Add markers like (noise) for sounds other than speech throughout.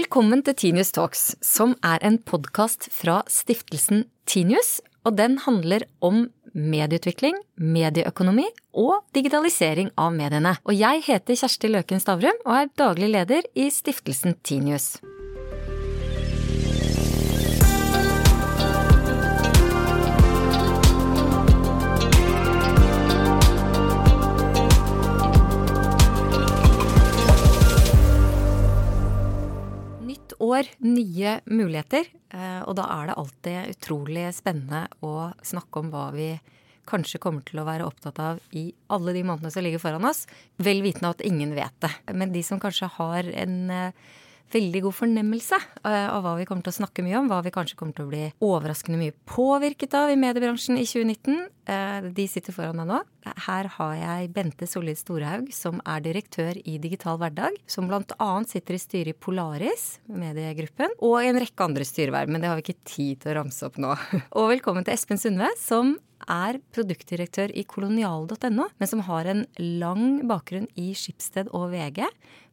Velkommen til Tinius Talks, som er en podkast fra stiftelsen Tinius. Og den handler om medieutvikling, medieøkonomi og digitalisering av mediene. Og jeg heter Kjersti Løken Stavrum og er daglig leder i stiftelsen Tinius. År, nye muligheter. Eh, og da er det alltid utrolig spennende å snakke om hva vi kanskje kommer til å være opptatt av i alle de månedene som ligger foran oss. Vel vitende at ingen vet det. Men de som kanskje har en eh, veldig god fornemmelse eh, av hva vi kommer til å snakke mye om, hva vi kanskje kommer til å bli overraskende mye påvirket av i mediebransjen i 2019. Eh, de sitter foran deg nå. Her har jeg Bente Solid Storhaug, som er direktør i Digital hverdag. Som bl.a. sitter i styret i Polaris, mediegruppen, og en rekke andre styreverv. Men det har vi ikke tid til å ramse opp nå. (laughs) Og velkommen til Espen Sundve, som er produktdirektør i kolonial.no, men som har en lang bakgrunn i Skipsted og VG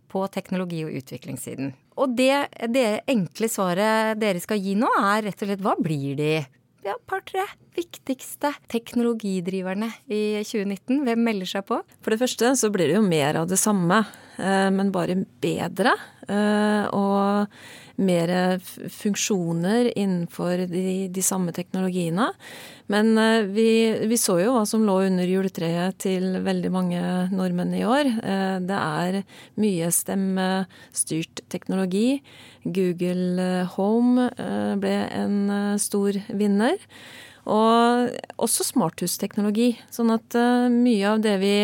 på teknologi- og utviklingssiden. Og det, det enkle svaret dere skal gi nå, er rett og slett hva blir de? Ja, par-tre viktigste teknologidriverne i 2019? Hvem melder seg på? For det første så blir det jo mer av det samme, eh, men bare bedre. Eh, og mer funksjoner innenfor de, de samme teknologiene. Men eh, vi, vi, så jo hva som lå under juletreet til veldig mange nordmenn i år. Det er mye stemmestyrt teknologi. Google Home ble en stor vinner. Og også smarthusteknologi. Sånn at mye av det vi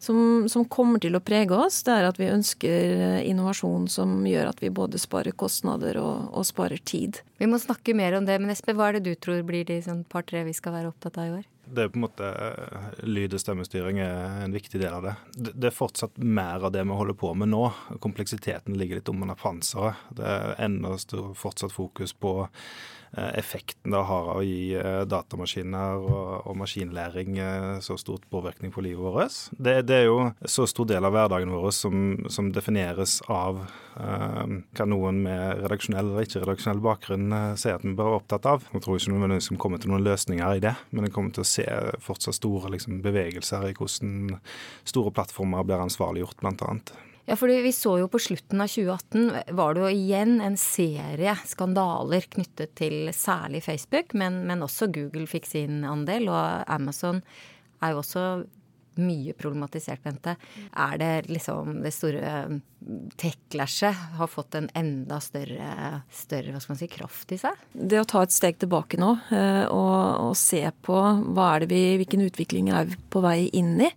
som, som, kommer til å prege oss, det er at vi ønsker eh, innovasjon som gjør at vi både sparer kostnader og, og sparer tid. Vi må snakke mer om det, men Espe, hva er det du tror blir de sånn par-tre vi skal være opptatt av i år? Det er på en måte eh, Lyd- og stemmestyring er en viktig del av det. Det er fortsatt mer av det vi holder på med nå. Kompleksiteten ligger litt om under panseret. Det er enda stor fortsatt fokus på Eh, effekten det har av å gi eh, datamaskiner og, og maskinlæring eh, så stort påvirkning på livet vårt. Det, det, er jo så stor del av hverdagen vår som, som defineres av eh, hva noen med redaksjonell eller ikke-redaksjonell bakgrunn sier at vi bør være opptatt av. Jeg tror ikke nødvendigvis vi kommer til noen løsninger i det, men vi kommer til å se fortsatt store liksom, bevegelser i hvordan store plattformer blir ansvarliggjort, blant annet. Ja, fordi vi så jo på slutten av 2018 var det jo igjen en serie skandaler knyttet til særlig Facebook, men, men også Google fikk sin andel, og Amazon er jo også mye problematisert, Bente. Er det liksom det store tech-lashet har fått en enda større, større hva skal man si, kraft i seg? Det å ta et steg tilbake nå eh, og, og se på hva er det vi, hvilken utvikling er vi på vei inn i.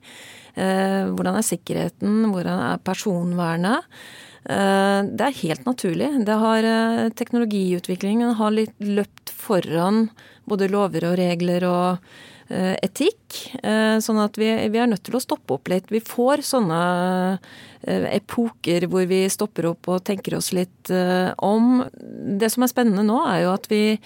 Eh, hvordan er sikkerheten? Hvordan er personvernet? Eh, det er helt naturlig. Det har, eh, teknologiutviklingen har litt løpt foran både lover og regler og etikk. Sånn at vi, vi, er nødt til å stoppe opp litt. Vi får sånne epoker hvor vi stopper opp og tenker oss litt om. Det som er spennende nå, er jo at vi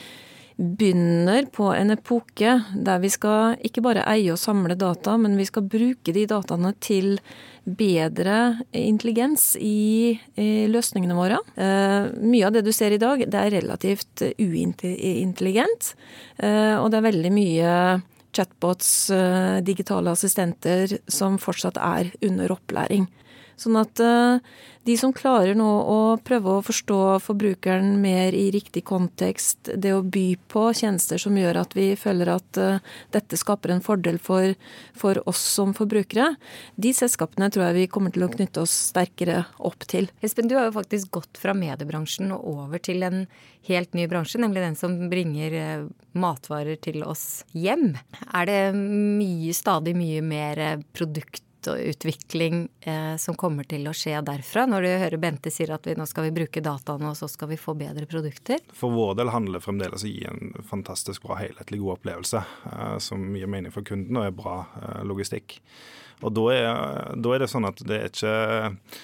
begynner på en epoke der vi skal ikke bare eie og samle data, men vi skal bruke de dataene til bedre intelligens i, i løsningene våre. Eh, mye av det du ser i dag, det er relativt uintelligent. Eh, og det er veldig mye chatbots, eh, digitale assistenter, som fortsatt er under opplæring. Sånn at eh, de som klarer nå å prøve å forstå forbrukeren mer i riktig kontekst, det å by på tjenester som gjør at vi føler at uh, dette skaper en fordel for, for, oss som forbrukere, de selskapene tror jeg vi kommer til å knytte oss sterkere opp til. Espen, du har jo faktisk gått fra mediebransjen og over til en helt ny bransje, nemlig den som bringer uh, matvarer til oss hjem. Er det mye, stadig mye mer produkt utvikling eh, som kommer til å skje derfra? Når du hører Bente sier at vi, nå skal vi bruke dataene, og så skal vi få bedre produkter? For vår del handler fremdeles å gi en fantastisk bra, helhetlig god opplevelse eh, som gir mening for kunden og er bra eh, logistikk. Og da er, da er, det sånn at det er ikke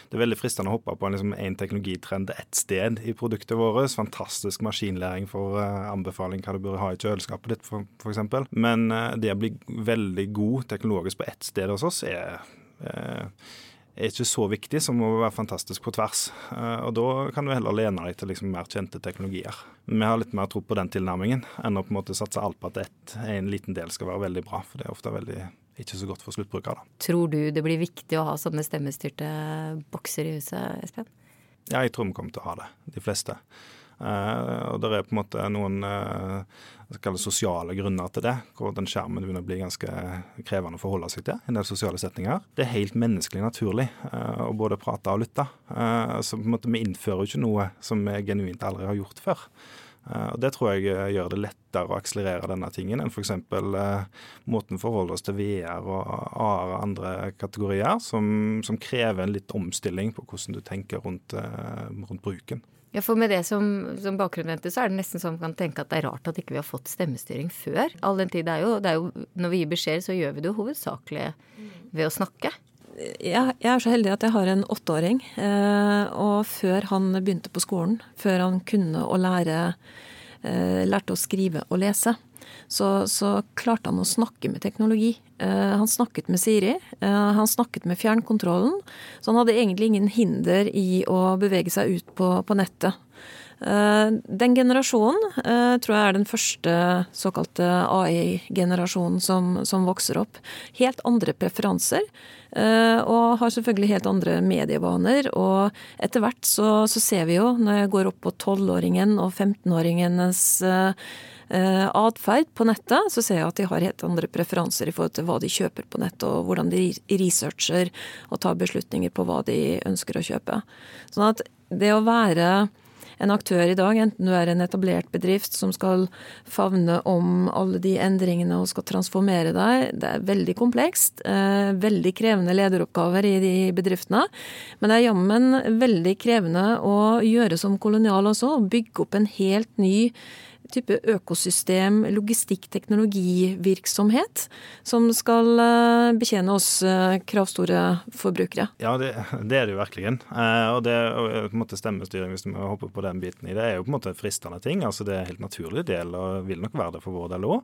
Det er veldig fristende å hoppe på en, liksom, en teknologitrend ett sted i produktet vårt. Fantastisk maskinlæring for uh, anbefaling hva du bør ha i kjøleskapet ditt, f.eks. Men uh, det å bli veldig god teknologisk på ett sted hos oss er uh, er ikke så viktig som å være fantastisk på tvers. Og Da kan du heller lene deg til liksom mer kjente teknologier. Vi har litt mer tro på den tilnærmingen enn å på en måte satse alt på at ett, en liten del skal være veldig bra. For det er ofte veldig ikke så godt for sluttbrukere. Tror du det blir viktig å ha sånne stemmestyrte bokser i huset, Espen? Ja, jeg tror vi kommer til å ha det, de fleste. Uh, og det er på en måte noen uh, sosiale grunner til det, hvor den skjermen begynner å bli ganske krevende å forholde seg til. en del sosiale setninger. Det er helt menneskelig naturlig uh, å både prate og lytte. så på en måte vi innfører jo ikke noe som vi genuint aldri har gjort før. Og Det tror jeg gjør det lettere å akselerere denne tingen enn f.eks. Eh, måten forholder oss til VR og AR og andre kategorier, som, som, krever en litt omstilling på hvordan du tenker rundt, rundt bruken. Ja, for med det som, som bakgrunnsvente, så er det nesten sånn man kan tenke at det er rart at ikke vi har fått stemmestyring før. All den tid det er jo, det er jo Når vi gir beskjed, så gjør vi det jo hovedsakelig ved å snakke. Jeg, er så heldig at jeg har en åtteåring. Eh, og før han begynte på skolen, før han kunne å lære eh, Lærte å skrive og lese, så, så, klarte han å snakke med teknologi. Uh, han snakket med Siri, han snakket med fjernkontrollen. Så han hadde egentlig ingen hinder i å bevege seg ut på, på nettet. Uh, den generasjonen tror jeg er den første såkalte AI-generasjonen som, som, vokser opp. Helt andre preferanser. og har selvfølgelig helt andre medievaner. Og etter hvert så, så ser vi jo, når jeg går opp på tolvåringen og 15-åringenes eh, atferd på nettet, så ser jeg at de har helt andre preferanser i forhold til hva de kjøper på nettet, og hvordan de researcher og tar beslutninger på hva de ønsker å kjøpe. Sånn at det å være en aktør i dag, enten du er en etablert bedrift som skal favne om alle de endringene og skal transformere deg, det er veldig komplekst. Eh, veldig krevende lederoppgaver i de bedriftene. Men det er jammen veldig krevende å gjøre som kolonial også, å bygge opp en helt ny type økosystem, logistikk, teknologivirksomhet som skal eh, betjene oss eh, kravstore forbrukere. Ja, det, det er det jo virkelig. Eh, og det på en måte stemmestyring, hvis vi hopper på den biten i det, er jo på en måte fristende ting. altså Det er helt naturlig del, og vil nok være det for vår del òg.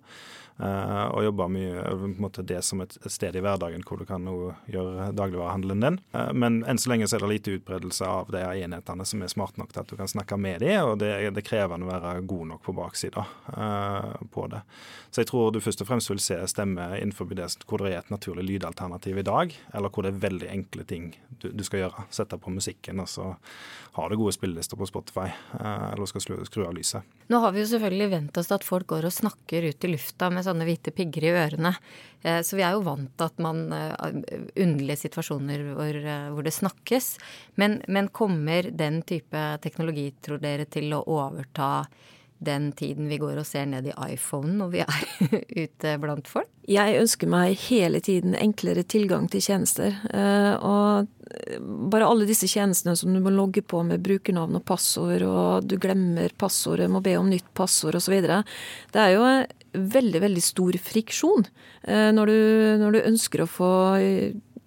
Uh, og jobber mye på en måte det som et, sted i hverdagen hvor du kan gjøre dagligvarehandelen din. Uh, men enn så lenge så er det lite utbredelse av de enhetene som er smarte nok til at du kan snakke med dem, og det, det krever å være god nok på baksida på det. Så jeg tror du først og fremst vil se stemme innenfor det hvor det er et naturlig lydalternativ i dag, eller hvor det er veldig enkle ting du, du skal gjøre. Sette på musikken, og så har du gode spillelister på Spotify, eller skal skru, skru av lyset. Nå har vi jo selvfølgelig vent oss til at folk går og snakker ut i lufta med sånne hvite pigger i ørene. Eh, så vi er jo vant til at man eh, Underlige situasjoner hvor, eh, hvor det snakkes. Men, men, kommer den type teknologi, tror dere, til å overta den tiden vi går og ser ned i iPhonen når vi er (laughs) ute blant folk? Jeg ønsker meg hele tiden enklere tilgang til tjenester. Og bare alle disse tjenestene som du må logge på med brukernavn og passord, og du glemmer passordet, må be om nytt passord osv. Det er jo veldig, veldig stor friksjon eh, når du, når du ønsker å få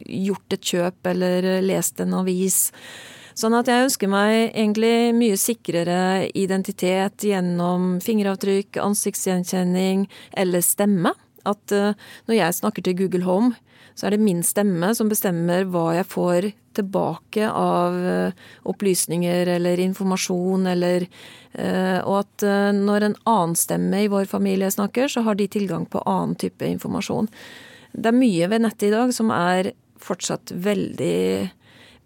gjort et kjøp eller lest en avis. Sånn at jeg ønsker meg egentlig mye sikrere identitet gjennom fingeravtrykk, ansiktsgjenkjenning eller stemme. At når jeg snakker til Google Home, så er det min stemme som bestemmer hva jeg får tilbake av uh, opplysninger eller informasjon eller Eh, og at eh, når en annen stemme i vår familie snakker, så har de tilgang på annen type informasjon. Det er mye ved nettet i dag som er fortsatt veldig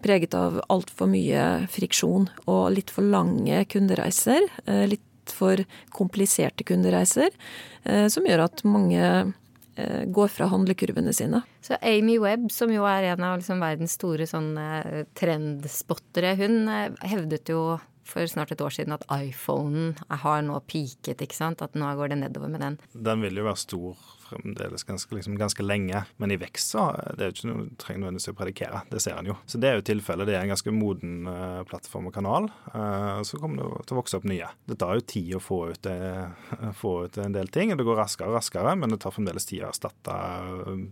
preget av altfor mye friksjon og litt for lange kundereiser. Eh, litt for kompliserte kundereiser, som gjør at mange går fra handlekurvene sine. Så Amy Webb, som jo er en av liksom verdens store sånn trendspottere, hun hevdet jo for snart et år siden at iPhonen har nå peaket, ikke sant. At nå går det nedover med den. Den vil jo være stor fremdeles ganske, liksom, ganske lenge, men i vekst så det er jo ikke noe trenger nødvendigvis å predikere. Det ser en jo. Så det er jo tilfellet. Det er en ganske moden uh, plattform og kanal. Uh, så kommer det til å vokse opp nye. Det tar jo tid å få ut, det, (laughs) få ut en del ting. Det går raskere og raskere, men det tar fremdeles tid å erstatte uh,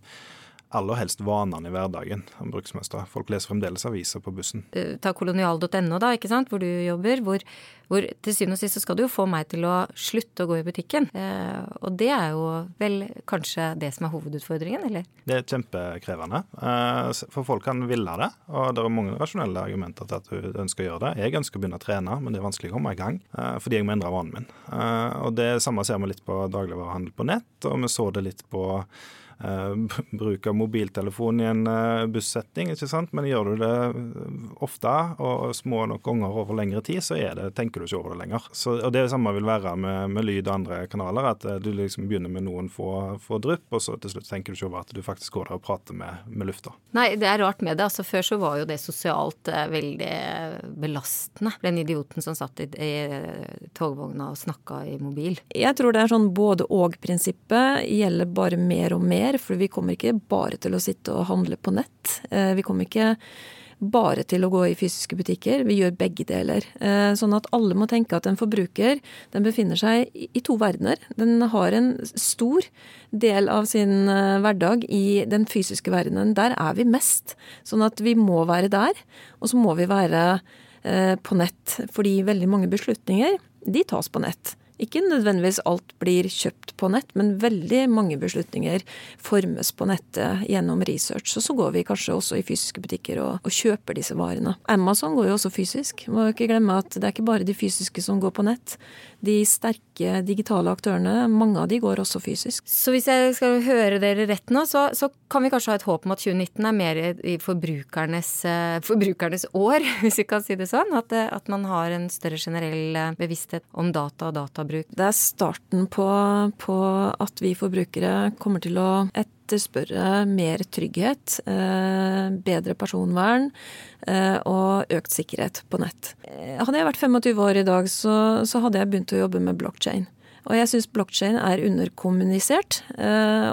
aller helst vanene i hverdagen om bruksmønster. Folk leser fremdeles aviser på bussen. Ta kolonial.no, da, ikke sant, hvor du jobber. Hvor, hvor, til syvende og sist så skal du jo få meg til å slutte å gå i butikken. Eh, og det er jo vel kanskje det som er hovedutfordringen, eller? Det er kjempekrevende. Eh, for folk kan ville det, og det er mange rasjonelle argumenter til at du ønsker å gjøre det. Jeg ønsker å begynne å trene, men det er vanskelig å komme i gang eh, fordi jeg må endre vanen min. Eh, og det samme ser vi litt på dagligvarehandel på nett, og vi så det litt på (laughs) bruk av mobiltelefon i en uh, bussetting, ikke sant? men gjør du det ofte og små nok ganger over lengre tid, så det, tenker du ikke over det lenger. Så, og Det samme vil være med, med, lyd og andre kanaler. At du liksom begynner med noen få, få drypp, og så til slutt tenker du ikke over at du faktisk går der og prater med, med lufta. Nei, det er rart med det. altså Før så var jo det sosialt veldig belastende. Den idioten som satt i, i togvogna og snakka i mobil. Jeg tror det er sånn både og-prinsippet gjelder bare mer og mer mer, for vi kommer ikke bare til å sitte og handle på nett. Eh, vi kommer ikke bare til å gå i fysiske butikker. Vi gjør begge deler. Eh, sånn at alle må tenke at en forbruker den befinner seg i to verdener. Den har en stor del av sin eh, hverdag i den fysiske verdenen. Der er vi mest. Sånn at vi må være der. Og så må vi være på nett. Fordi veldig mange beslutninger, de tas på nett. Ikke nødvendigvis alt blir kjøpt på nett, men veldig mange beslutninger formes på nettet gjennom research. Og så går vi kanskje også i fysiske butikker og, og kjøper disse varene. Amazon går jo også fysisk. Må jo ikke glemme at det er ikke bare de fysiske som går på nett. De sterke digitale aktørene, mange av de går også fysisk. Så hvis jeg skal høre dere rett nå, så, så kan vi kanskje ha et håp om at 2019 er mer i forbrukernes, eh, forbrukernes år, (laughs) hvis vi kan si det sånn? At, eh, at man har en større generell eh, bevissthet om data og databruk. Det er starten på, på at vi forbrukere kommer til å etterspørre mer trygghet, eh, bedre personvern eh, og økt sikkerhet på nett. Eh, hadde jeg vært 25 år i dag, så, hadde jeg begynt å jobbe med blokkjein. Og jeg syns blokkjein er underkommunisert,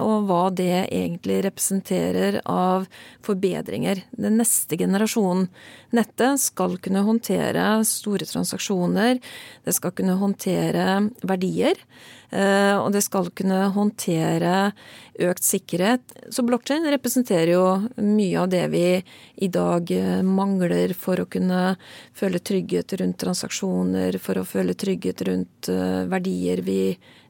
og hva det egentlig representerer av forbedringer. Den neste generasjonen nettet skal kunne håndtere store transaksjoner, det skal kunne håndtere verdier. Eh, og det skal kunne håndtere økt sikkerhet. Så blokkjede representerer jo mye av det vi i dag eh, mangler for å kunne føle trygghet rundt transaksjoner, for å føle trygghet rundt eh, verdier vi,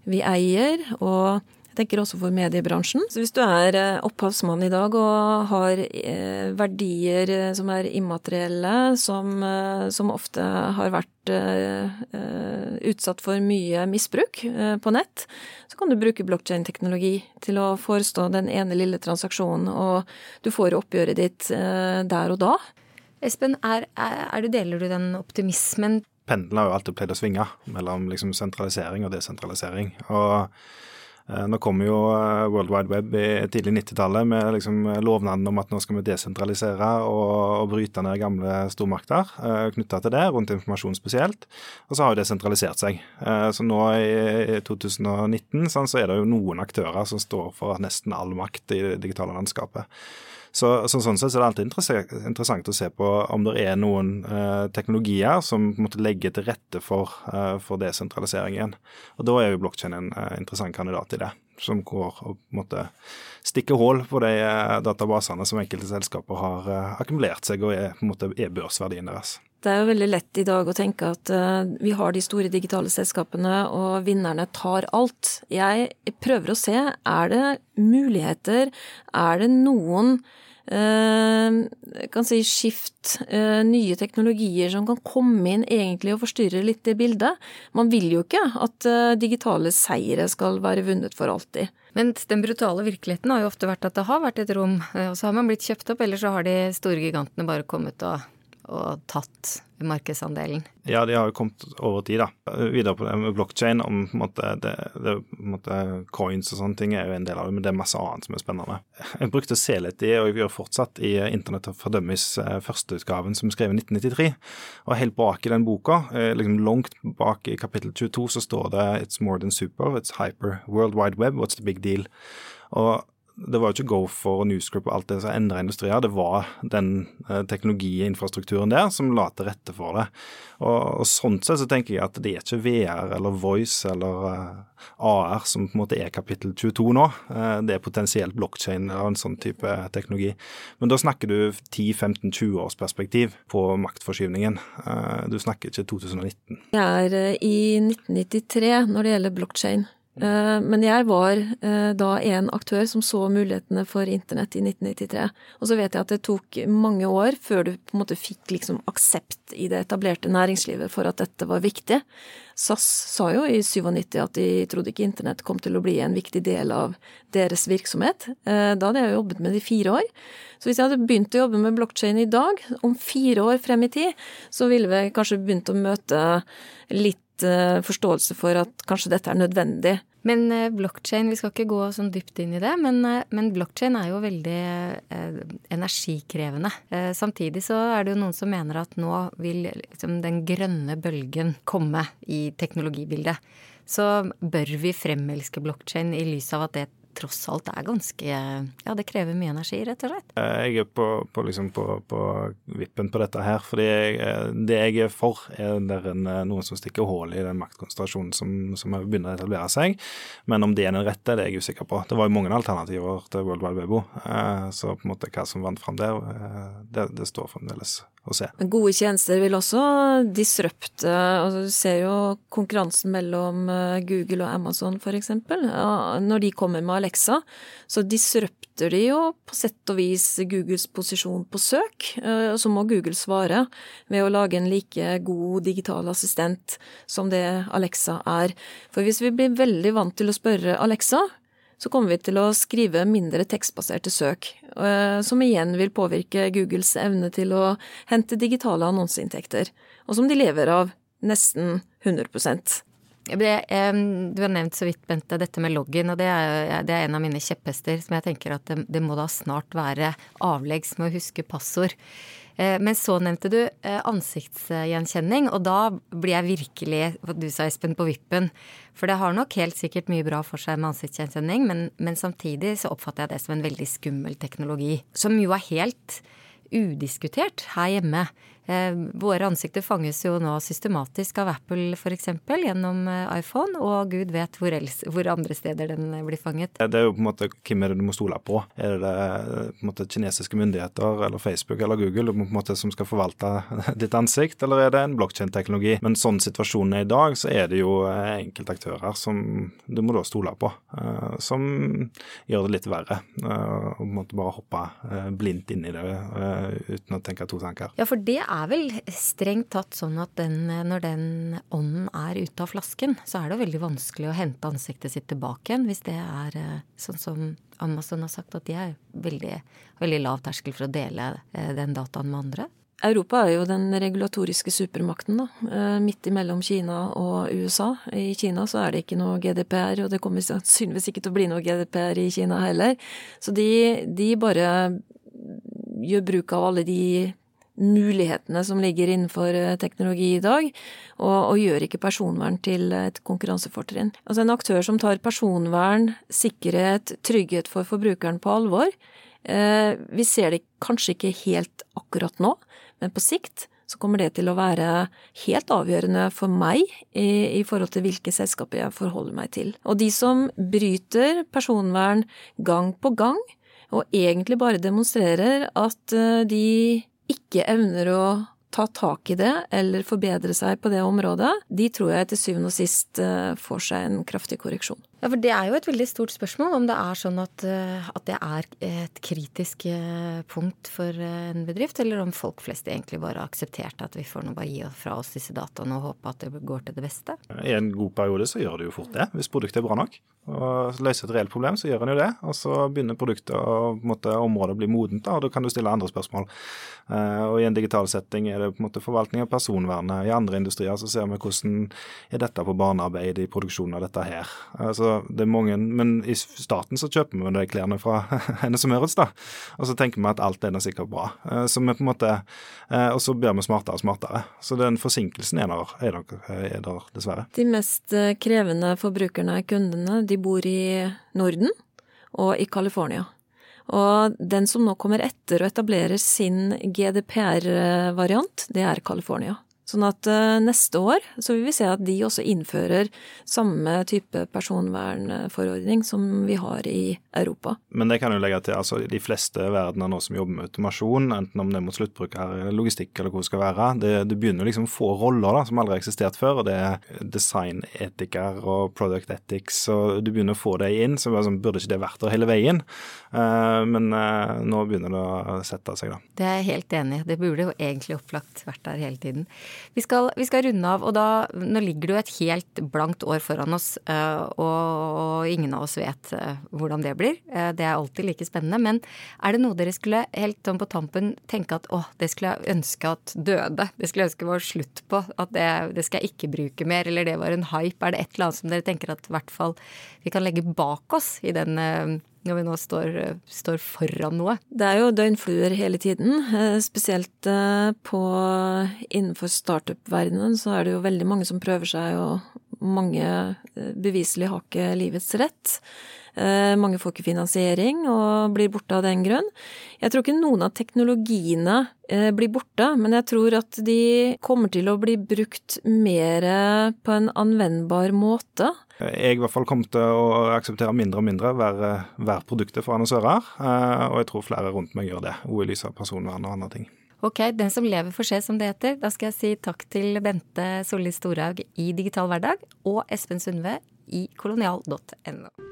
vi eier. og jeg tenker også for mediebransjen. Så hvis du er eh, opphavsmann i dag og har eh, verdier eh, som er immaterielle, som, som ofte har vært utsatt for mye misbruk på nett, så kan du bruke blokkjedeteknologi til å forestå den ene lille transaksjonen, og du får oppgjøret ditt der og da. Espen, er, er, deler du den optimismen? Pendelen har jo alltid pleid å svinge mellom liksom sentralisering og desentralisering. og nå kom jo eh, World Wide Web i tidlig 90-tallet med liksom lovnaden om at nå skal vi desentralisere og, og bryte ned gamle stormakter eh, knytta til det, rundt informasjon spesielt. Og så har jo det sentralisert seg. Eh, så nå i 2019 sånn, så er det jo noen aktører som står for nesten all makt i det digitale landskapet. Så, så, sånn sett så er det alltid interessant å se på om det er noen eh, teknologier som måtte legge til rette for, eh, for desentraliseringen. Og Da er jo blokkjeden en eh, interessant kandidat i det, som går og måtte stikke hull på de eh, databasene som enkelte selskaper har eh, akkumulert seg og er, på en måte, er børsverdien deres. Det er jo veldig lett i dag å tenke at uh, vi har de store digitale selskapene, og vinnerne tar alt. Jeg prøver å se, er det muligheter, er det noen Uh, kan si skift, uh, nye teknologier som kan komme inn egentlig og forstyrre litt det bildet. Man vil jo ikke at uh, digitale seire skal være vunnet for alltid. Men den brutale virkeligheten har jo ofte vært at det har vært et rom, og så har man blitt kjøpt opp, eller så har de store gigantene bare kommet og og tatt markedsandelen? Ja, de har jo kommet over tid, da. Videre på det med blokkjede, om på en måte, det, det, på en måte, coins og sånne ting er jo en del av det, men det er masse annet som er spennende. Jeg brukte å se litt i, og jeg gjør fortsatt, i Internett for Dummies eh, førsteutgaven som skrev i 1993. Og helt bak i den boka, eh, liksom langt bak i kapittel 22, så står det It's more than super, it's hyper. World Wide Web, what's the big deal? Og det var jo ikke GoFor og Newsgroup og alt det som endra industrier, det var den eh, teknologiinfrastrukturen der som la til rette for det. Og, og sånn sett så tenker jeg at det er ikke VR eller Voice eller eh, AR som på en måte er kapittel 22 nå. Eh, det er potensielt blokkjede eller en sånn type teknologi. Men da snakker du 10-15-20 års perspektiv på maktforskyvningen. Du snakker ikke 2019. Det er i 1993 når det gjelder blokkjede. Eh, men jeg var eh, da en aktør som så mulighetene for internett i 1993. Og så vet jeg at det tok mange år før du på en måte fikk liksom aksept i det etablerte næringslivet for at dette var viktig. SAS sa jo i 97 at de trodde ikke internett kom til å bli en viktig del av deres virksomhet. Eh, da hadde jeg jobbet med det i fire år. Så hvis jeg hadde begynt å jobbe med blokkjede i dag, om fire år frem i tid, så ville vi kanskje begynt å møte litt forståelse for at kanskje dette er nødvendig. Men eh, blokkjede, vi skal ikke gå sånn dypt inn i det, men, eh, men blokkjede er jo veldig eh, energikrevende. Eh, samtidig så er det jo noen som mener at nå vil liksom, den grønne bølgen komme i teknologibildet. Så bør vi fremelske blokkjede i lys av at det tross alt er ganske Ja, det krever mye energi, rett og slett. Eh, jeg er på, på, liksom på, på vippen på dette her, fordi jeg, eh, det jeg er for, er en, eh, noen som stikker hull i den maktkonsentrasjonen som, som begynner å etablere seg. Men om det er den rette, det er jeg usikker på. Det var jo mange alternativer til World Wide Webo, så på en måte hva som vant fram der, det, det står fremdeles å se. Gode tjenester vil også disrupte altså Du ser jo konkurransen mellom Google og Amazon, eksempel. Når de kommer med Alexa, så disrupter de jo på sett og vis Googles posisjon på søk, eh, så må Google svare ved å lage en like god digital assistent som det Alexa er. For hvis vi blir veldig vant til å spørre Alexa, så kommer vi til å skrive mindre tekstbaserte søk, eh, som igjen vil påvirke Googles evne til å hente digitale annonseinntekter, og som de lever av nesten 100 det, du har nevnt så vidt, Bente, dette med loggen, og det er, det er en av mine kjepphester som jeg tenker at det, det, må da snart være avleggs med å huske passord. Eh, men så nevnte du eh, ansiktsgjenkjenning, og da blir jeg virkelig, hva du sa Espen, på vippen. For det har nok helt sikkert mye bra for seg med ansiktsgjenkjenning, men, men samtidig så oppfatter jeg det som en veldig skummel teknologi. Som jo er helt udiskutert her hjemme. Eh, våre ansikter fanges jo nå systematisk av Apple f.eks. gjennom eh, iPhone, og gud vet hvor, else, hvor, andre steder den blir fanget. Det er jo på en måte hvem er det du må stole på? Er det på en måte kinesiske myndigheter eller Facebook eller Google på en måte som skal forvalte (laughs) ditt ansikt, eller er det en blokkjedeteknologi? Men sånn situasjonen er i dag, så er det jo enkelte enkeltaktører som du må da stole på, som gjør det litt verre. Og på en måte bare hoppe blindt inn i det uten å tenke to tanker. Ja, for det er vel strengt tatt sånn at den, når den ånden er ute av flasken, så er det veldig vanskelig å hente ansiktet sitt tilbake igjen, hvis det er eh, sånn som Amazon har sagt, at de er veldig, veldig lav terskel for å dele eh, den dataen med andre. Europa er jo den regulatoriske supermakten, da. Eh, midt imellom Kina og USA. I Kina så er det ikke noe GDPR, og det kommer sannsynligvis ikke til å bli noe GDPR i Kina heller. Så de, de bare gjør bruk av alle de mulighetene som ligger innenfor eh, teknologi i dag, og, og, gjør ikke personvern til et konkurransefortrinn. Altså en aktør som tar personvern, sikkerhet, trygghet for forbrukeren på alvor. Eh, vi ser det kanskje ikke helt akkurat nå, men på sikt så kommer det til å være helt avgjørende for meg i, i forhold til hvilke selskaper jeg forholder meg til. Og de som bryter personvern gang på gang, og egentlig bare demonstrerer at eh, de ikke evner å ta tak i det eller forbedre seg på det området, de tror jeg til syvende og sist eh, får seg en kraftig korreksjon. Ja, for Det er jo et veldig stort spørsmål om det er sånn at, eh, at, det er et kritisk eh, punkt for en bedrift, eller om folk flest egentlig bare har akseptert at vi får nå bare gi fra oss disse dataene og håpe at det går til det beste. I en god periode så gjør det jo fort det, hvis produktet er bra nok. Og løser et reelt problem, så gjør en jo det. Og så begynner produktet og området å bli modent, og da kan du stille andre spørsmål. Eh, og i en digital setting er det på en måte forvaltning av personvernet. I andre industrier så ser vi hvordan er dette på barnearbeid i produksjonen av dette her. Altså det er mange, Men i staten så kjøper vi de klærne fra Hennes og Møritz, da. Og så tenker vi at alt er da sikkert bra. Eh, så vi på en måte, eh, Og så blir vi smartere og smartere. Så den forsinkelsen er der, er der, er der dessverre. De mest eh, krevende forbrukerne er kundene. De bor i Norden. og i California. Og den som nå kommer etter å etablere sin GDPR-variant, det er California. Sånn at uh, neste år så vil vi se at de også innfører samme type personvernforordning som vi har i Europa. Men det kan jo legge til altså de fleste verdener nå som jobber med automasjon, enten om det er mot sluttbruker eller logistikk eller hvor det skal være, det, det begynner liksom å få roller da, som aldri har eksistert før. og Det er designetiker og product ethics, og du begynner å få det inn. Så altså, burde ikke det vært der hele veien. Uh, men uh, nå begynner det å sette seg, da. Det er jeg helt enig i. Det burde jo egentlig opplagt vært der hele tiden. Vi skal, vi skal, runde av, og da Nå ligger det jo et helt blankt år foran oss, eh, og ingen av oss vet eh, hvordan det blir. Eh, det er alltid like spennende. Men er det noe dere skulle helt sånn på tampen tenke at å, det skulle jeg ønske at døde? Det skulle jeg ønske var slutt på. At det, det skal jeg ikke bruke mer, eller det var en hype. Er det et eller annet som dere tenker at i hvert fall vi kan legge bak oss i den når vi nå står, står, foran noe? Det er jo døgnfluer hele tiden. Eh, spesielt eh, på innenfor startup-verdenen så er det jo veldig mange som prøver seg, og mange eh, beviselig har ikke livets rett. Mange får ikke finansiering og blir borte av den grunn. Jeg tror ikke noen av teknologiene blir borte, men jeg tror at de kommer til å bli brukt mer på en anvendbar måte jeg i hvert fall kommer til å akseptere mindre og mindre hver, hver produktet for annonsører. Eh, og jeg tror flere rundt meg gjør det, òg i lys av personvern og andre ting. Ok, den som lever får se, som det heter. Da skal jeg si takk til Bente Solli Storhaug i Digital hverdag og Espen Sundve i kolonial.no.